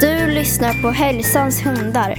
Du lyssnar på Hälsans hundar.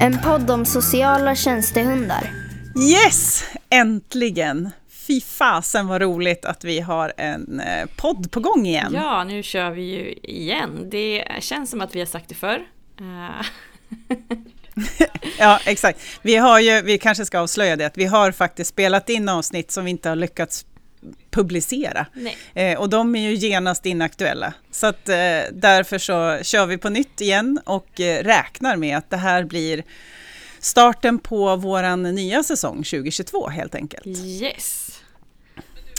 En podd om sociala tjänstehundar. Yes! Äntligen! Fy fasen vad roligt att vi har en eh, podd på gång igen. Ja, nu kör vi ju igen. Det känns som att vi har sagt det förr. Eh, Ja, exakt. Vi har ju, vi kanske ska avslöja det, att vi har faktiskt spelat in avsnitt som vi inte har lyckats publicera. nej. Eh, och de är ju genast inaktuella. Så att eh, därför så kör vi på nytt igen och eh, räknar med att det här blir starten på våran nya säsong 2022 helt enkelt. Yes.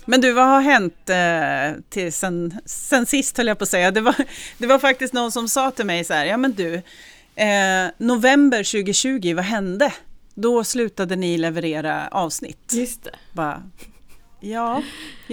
Men du, vad har hänt eh, till sen, sen sist höll jag på att säga. Det var, det var faktiskt någon som sa till mig så här, ja men du, eh, november 2020, vad hände? Då slutade ni leverera avsnitt. Just det. Bara, ja,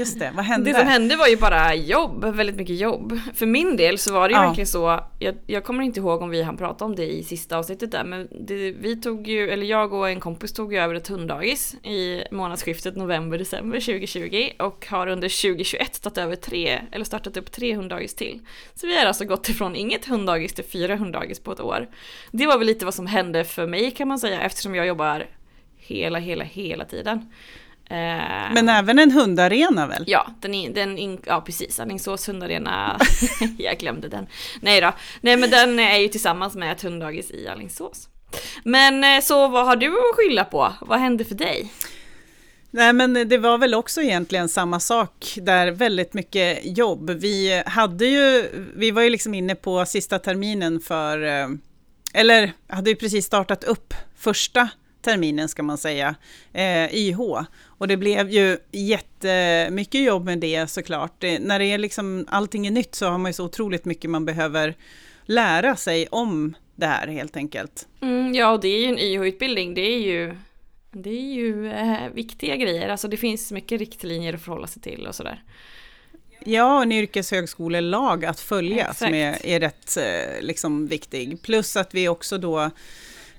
just det, vad hände? Det som hände var ju bara jobb, väldigt mycket jobb. För min del så var det ju Ja. verkligen så, jag, jag kommer inte ihåg om vi hann prata om det i sista avsnittet där, men det, vi tog ju, eller jag och en kompis tog ju över ett hunddagis i månadsskiftet november-december 2020 och har under 2021 startat över tre, eller startat upp tre hunddagis till. Så vi har alltså gått ifrån inget hunddagis till fyra hunddagis på ett år. Det var väl lite vad som hände för mig kan man säga eftersom jag jobbar hela, hela, hela tiden. Eh, Men även en hundarena väl? Ja, den, den ja precis, Alingsås hundarena. jag glömde den. Nej då. Nej men den är ju tillsammans med ett hunddagis i Alingsås. Men eh, så vad har du att skylla på? Vad hände för dig? Nej, men det var väl också egentligen samma sak där, väldigt mycket jobb. Vi hade ju, vi var ju liksom inne på sista terminen för, eh, eller hade ju precis startat upp första terminen ska man säga, eh, YH. Och det blev ju jättemycket jobb med det såklart. Det, när det är liksom, allting är nytt så har man ju så otroligt mycket man behöver lära sig om det här helt enkelt. Mm, ja, och det är ju en YH-utbildning. Det är ju, det är ju eh, viktiga grejer. Alltså det finns mycket riktlinjer att förhålla sig till och sådär. Ja, en yrkeshögskolelag att följa Exakt. som är, är rätt eh, liksom, viktig. Plus att vi också då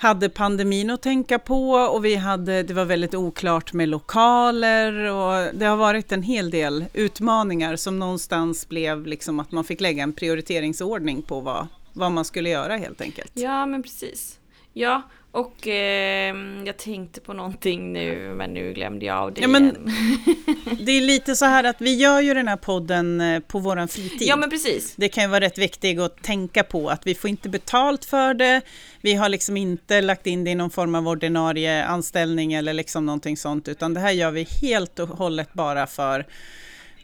hade pandemin att tänka på och vi hade, det var väldigt oklart med lokaler och det har varit en hel del utmaningar som någonstans blev liksom att man fick lägga en prioriteringsordning på vad, vad man skulle göra helt enkelt. Ja, men precis. Ja, och eh, jag tänkte på någonting nu, men nu glömde jag av det Ja, men- igen. Det är lite så här att vi gör ju den här podden eh, på våran fritid. ja, men precis. Det kan ju vara rätt viktigt att tänka på att vi får inte betalt för det. Vi har liksom inte lagt in det i någon form av ordinarie anställning eller liksom någonting sånt, utan det här gör vi helt och hållet bara för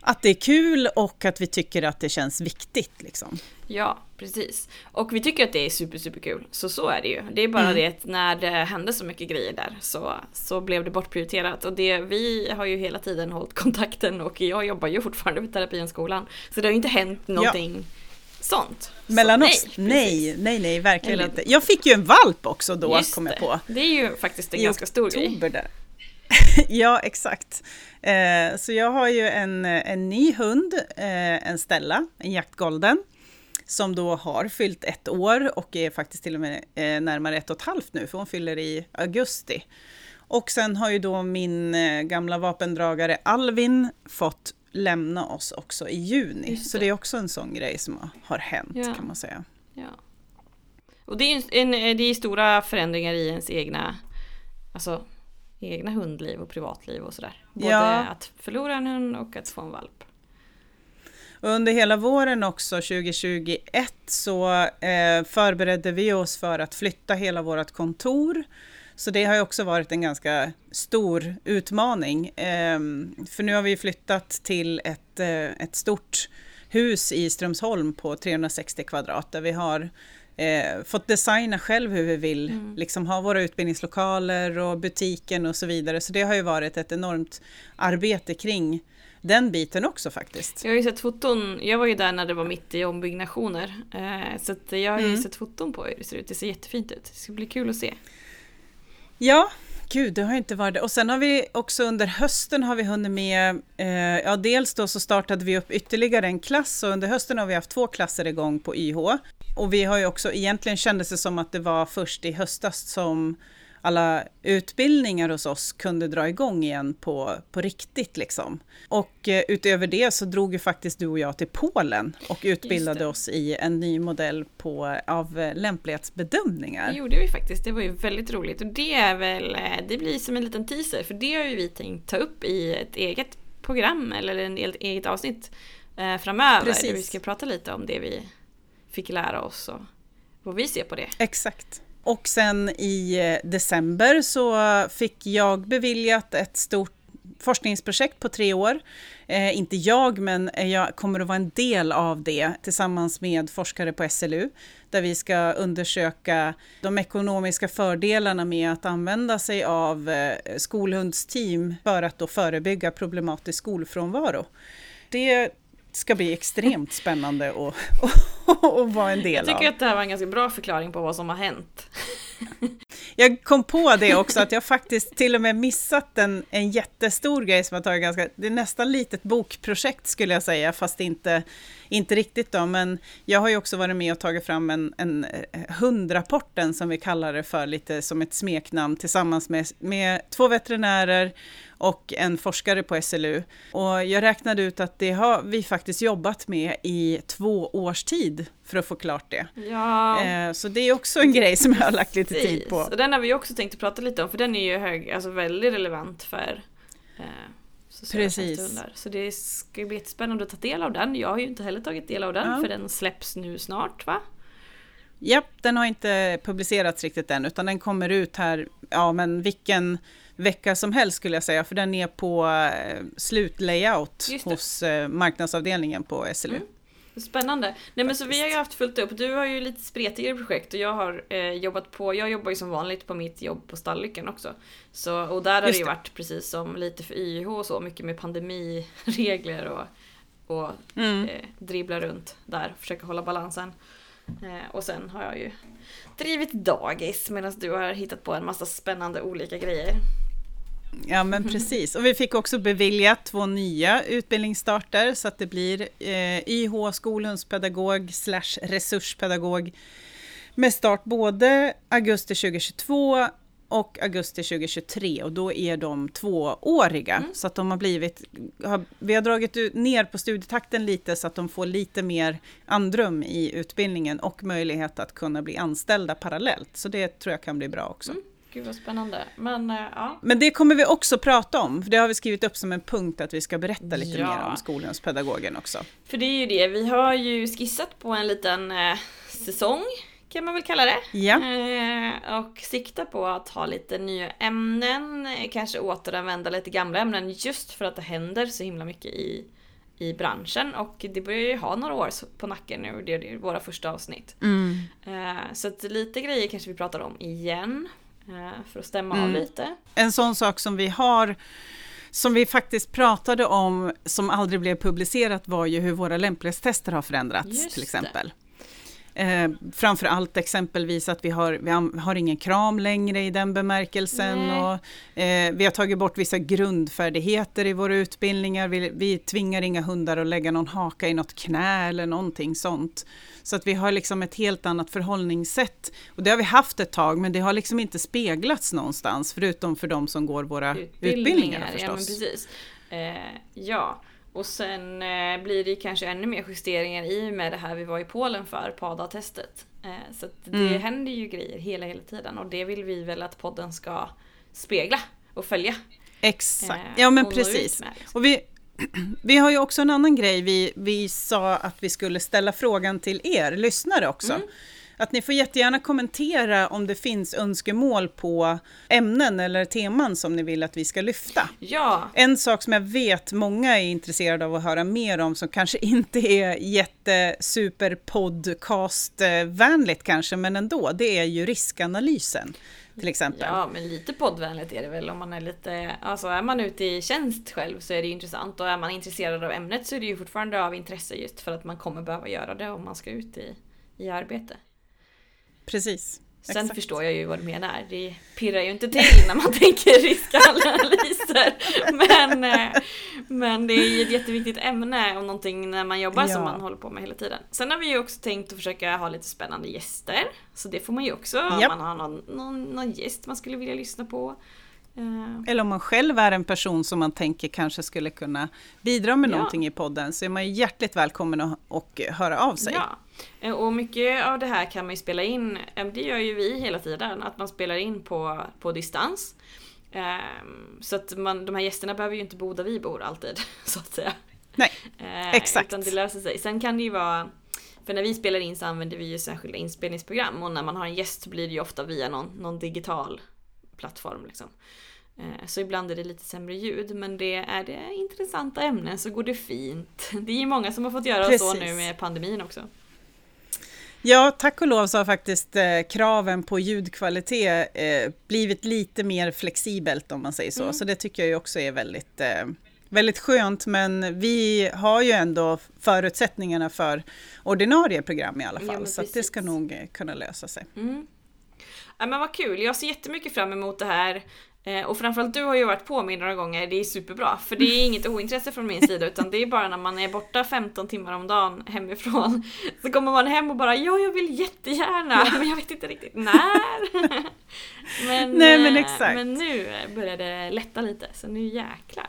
att det är kul och att vi tycker att det känns viktigt. Liksom. Ja, precis. Och vi tycker att det är super, super kul. Så så är det ju. Det är bara det att när det hände så mycket grejer där så, så blev det bortprioriterat. Och det, vi har ju hela tiden hållit kontakten och jag jobbar ju fortfarande vid Terapienskolan. Så det har ju inte hänt någonting sånt. Så Mellan nej, oss? precis. Nej, nej, nej, verkligen Eller- inte. Jag fick ju en valp också då, kom jag på. Det är ju faktiskt en I ganska stor grej. där. ja, exakt. Eh, så jag har ju en, en ny hund, eh, en Stella, en jaktgolden, som då har fyllt ett år och är faktiskt till och med eh, närmare ett och ett halvt nu, för hon fyller i augusti. Och sen har ju då min eh, gamla vapendragare Alvin fått lämna oss också i juni. Just Så det. det är också en sån grej som har, hänt Ja. kan man säga. Ja. Och det är en, det är stora förändringar i ens egna, alltså, egna hundliv och privatliv och sådär. Både Ja. att förlora en hund och att få en valp. Och under hela våren också 2021 så eh, förberedde vi oss för att flytta hela vårt kontor. Så det har också varit en ganska stor utmaning. Ehm, för nu har vi flyttat till ett, eh, ett stort hus i Strömsholm på 360 kvadrat där vi har eh, fått designa själv hur vi vill Mm. liksom ha våra utbildningslokaler och butiken och så vidare. Så det har ju varit ett enormt arbete kring den biten också faktiskt. Jag har ju sett foton, jag var ju där när det var mitt i ombyggnationer. Eh, så jag har ju Mm. sett foton på hur det ser ut, det ser jättefint ut. Det ska bli kul att se. Ja, Gud, det har inte varit det. Och sen har vi också under hösten har vi hunnit med, eh, ja dels då så startade vi upp ytterligare en klass och under hösten har vi haft två klasser igång på YH. Och vi har ju också, egentligen kändes det som att det var först i höstas som alla utbildningar hos oss kunde dra igång igen på, på riktigt. Liksom. Och eh, utöver det så drog ju faktiskt du och jag till Polen och utbildade oss i en ny modell på, av eh, lämplighetsbedömningar. Det gjorde vi faktiskt, det var ju väldigt roligt och det är väl, eh, det blir som en liten teaser för det har ju vi tänkt ta upp i ett eget program eller en eget avsnitt eh, framöver. Precis. Där vi ska prata lite om det vi fick lära oss och vad vi ser på det. Exakt. Och sen i eh, december så fick jag beviljat ett stort forskningsprojekt på tre år. Eh, inte jag, men eh, jag kommer att vara en del av det tillsammans med forskare på SLU, där vi ska undersöka de ekonomiska fördelarna med att använda sig av eh, skolhundsteam för att då förebygga problematisk skolfrånvaro. Det ska bli extremt spännande att, att, att vara en del av. Jag tycker av. att det här var en ganska bra förklaring på vad som har hänt. Jag kom på det också, att jag faktiskt till och med missat en, en jättestor grej som har tagit ganska, det är nästan litet bokprojekt skulle jag säga, fast inte, inte riktigt då, men jag har ju också varit med och tagit fram en, en hundrapporten som vi kallar det för, lite som ett smeknamn, tillsammans med, med två veterinärer och en forskare på SLU. Och jag räknade ut att det har vi faktiskt jobbat med i två års tid för att få klart det. Ja. Eh, så det är också en grej som jag har lagt lite Precis. tid på. Och den har vi också tänkt prata lite om, för den är ju hög, alltså väldigt relevant för eh, Precis. Så det ska bli jättespännande att ta del av den. Jag har ju inte heller tagit del av den, ja. för den släpps nu snart va? Japp, den har inte publicerats riktigt än, utan den kommer ut här, ja men vilken vecka som helst skulle jag säga, för den är på eh, slutlayout hos eh, marknadsavdelningen på SLU. Mm. Spännande. Nej men så vi har ju haft fullt upp. Du har ju lite spretigare projekt och jag har eh, jobbat på, jag jobbar ju som vanligt på mitt jobb på Stallycken också. Så, och där har det ju varit precis som lite för YH och så, mycket med pandemiregler och, och mm. eh, dribbla runt där, försöka hålla balansen. Eh, och sen har jag ju drivit dagis medan du har hittat på en massa spännande olika grejer. Ja men precis, och vi fick också beviljat två nya utbildningsstarter så att det blir eh, YH skolhundspedagog slash resurspedagog med start både augusti 2022 och augusti 2023 och då är de tvååriga. Mm. Så att de har blivit, har, vi har dragit ut, ner på studietakten lite så att de får lite mer andrum i utbildningen och möjlighet att kunna bli anställda parallellt. Så det tror jag kan bli bra också. Mm. Gud vad spännande. Men, äh, ja. Men det kommer vi också prata om, för det har vi skrivit upp som en punkt att vi ska berätta lite ja. mer om skolans pedagogen också. För det är ju det, vi har ju skissat på en liten eh, säsong kan man väl kalla det. Ja. Eh, och sikta på att ha lite nya ämnen, kanske återanvända lite gamla ämnen just för att det händer så himla mycket i, i branschen och det börjar ju ha några år på nacken nu, det är våra första avsnitt. Mm. Eh, så att lite grejer kanske vi pratar om igen. Eh, för att stämma mm. av lite. En sån sak som vi har som vi faktiskt pratade om som aldrig blev publicerat var ju hur våra lämplighetstester har förändrats till exempel. Det. Eh, framför allt exempelvis att vi har, vi har ingen kram längre i den bemärkelsen. Och, eh, vi har tagit bort vissa grundfärdigheter i våra utbildningar. Vi, vi tvingar inga hundar att lägga någon haka i något knä eller någonting sånt. Så att vi har liksom ett helt annat förhållningssätt. Och det har vi haft ett tag, men det har liksom inte speglats någonstans, förutom för de som går våra utbildningar, utbildningar förstås. Ja, men precis. Eh, ja. Och sen eh, blir det kanske ännu mer justeringar i och med det här vi var i Polen för, PADA-testet. Eh, så det mm. händer ju grejer hela, hela tiden och det vill vi väl att podden ska spegla och följa. Exakt, eh, ja men precis. Med, liksom. Och vi, vi har ju också en annan grej, vi, vi sa att vi skulle ställa frågan till er lyssnare också. Mm. Att ni får jättegärna kommentera om det finns önskemål på ämnen eller teman som ni vill att vi ska lyfta. Ja. En sak som jag vet många är intresserade av att höra mer om, som kanske inte är jättesuper podcastvänligt kanske, men ändå, det är ju riskanalysen till exempel. Ja, men lite poddvänligt är det väl om man är lite, alltså är man ute i tjänst själv så är det intressant och är man intresserad av ämnet så är det ju fortfarande av intresse just för att man kommer behöva göra det om man ska ut i, i arbete. Precis. Sen Exakt. förstår jag ju vad du menar. Det pirrar ju inte till när man tänker riskanalyser. Men, eh, men det är ju ett jätteviktigt ämne och någonting när man jobbar som Ja. man håller på med hela tiden. Sen har vi ju också tänkt att försöka ha lite spännande gäster. Så det får man ju också om Japp. man har någon, någon, någon gäst man skulle vilja lyssna på. Eh, Eller om man själv är en person som man tänker kanske skulle kunna bidra med Ja. någonting i podden så är man ju hjärtligt välkommen att och höra av sig. Ja, och mycket av det här kan man ju spela in, eh, det gör ju vi hela tiden, att man spelar in på, på distans. Ehm, Så att man, de här gästerna behöver ju inte bo där vi bor alltid, så att säga. Nej, Eh, exakt. Utan det löser sig. Sen kan det ju vara, för när vi spelar in så använder vi ju särskilda inspelningsprogram och när man har en gäst så blir det ju ofta via någon, någon digital plattform liksom. Eh, Så ibland är det lite sämre ljud men det är det intressanta ämnen så går det fint. Det är ju många som har fått göra så Precis. nu med pandemin också. Ja, tack och lov så har faktiskt eh, kraven på ljudkvalitet eh, blivit lite mer flexibelt om man säger så. Mm. Så det tycker jag också är väldigt, eh, väldigt skönt. Men vi har ju ändå förutsättningarna för ordinarie program i alla Ja, fall. men så det ska nog eh, kunna lösa sig. Mm. Ja, men vad kul, jag ser jättemycket fram emot det här. Eh, Och framförallt du har ju varit på mig några gånger, det är superbra. För det är inget ointresse från min sida utan det är bara när man är borta 15 timmar om dagen hemifrån. Så kommer man hem och bara ja, jag vill jättegärna men jag vet inte riktigt när. men, Nej, men eh, exakt. men nu börjar det lätta lite så nu jäklar.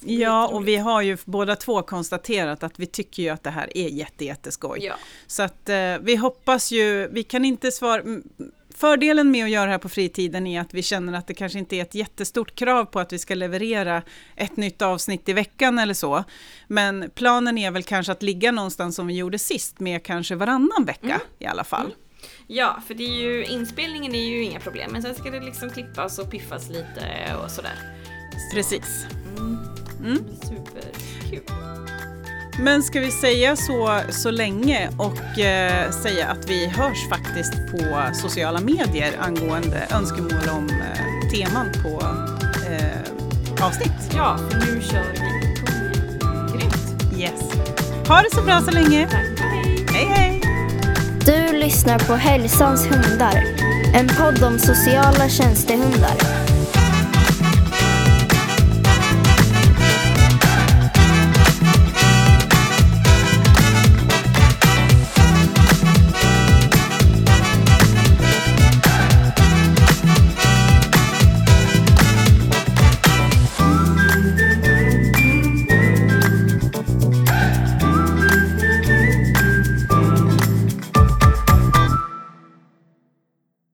Ja, och vi har ju båda två konstaterat att vi tycker ju att det här är jätte, jätteskoj. Ja, Så att eh, vi hoppas ju, vi kan inte svara... Fördelen med att göra det här på fritiden är att vi känner att det kanske inte är ett jättestort krav på att vi ska leverera ett nytt avsnitt i veckan eller så. Men planen är väl kanske att ligga någonstans som vi gjorde sist med kanske varannan vecka Mm. i alla fall. Mm. ja, för det är ju, inspelningen är ju inga problem men sen ska det liksom klippas och piffas lite och sådär. Så, Precis. Mm. Mm. Superkul. Men ska vi säga så, så länge och eh, säga att vi hörs faktiskt på sociala medier angående önskemål om eh, teman på eh, avsnitt. Ja, för nu kör vi. Grymt. Yes. Ha det så bra så länge. Tack. Hej. Hej hej! Du lyssnar på Hälsans hundar. En podd om sociala tjänstehundar.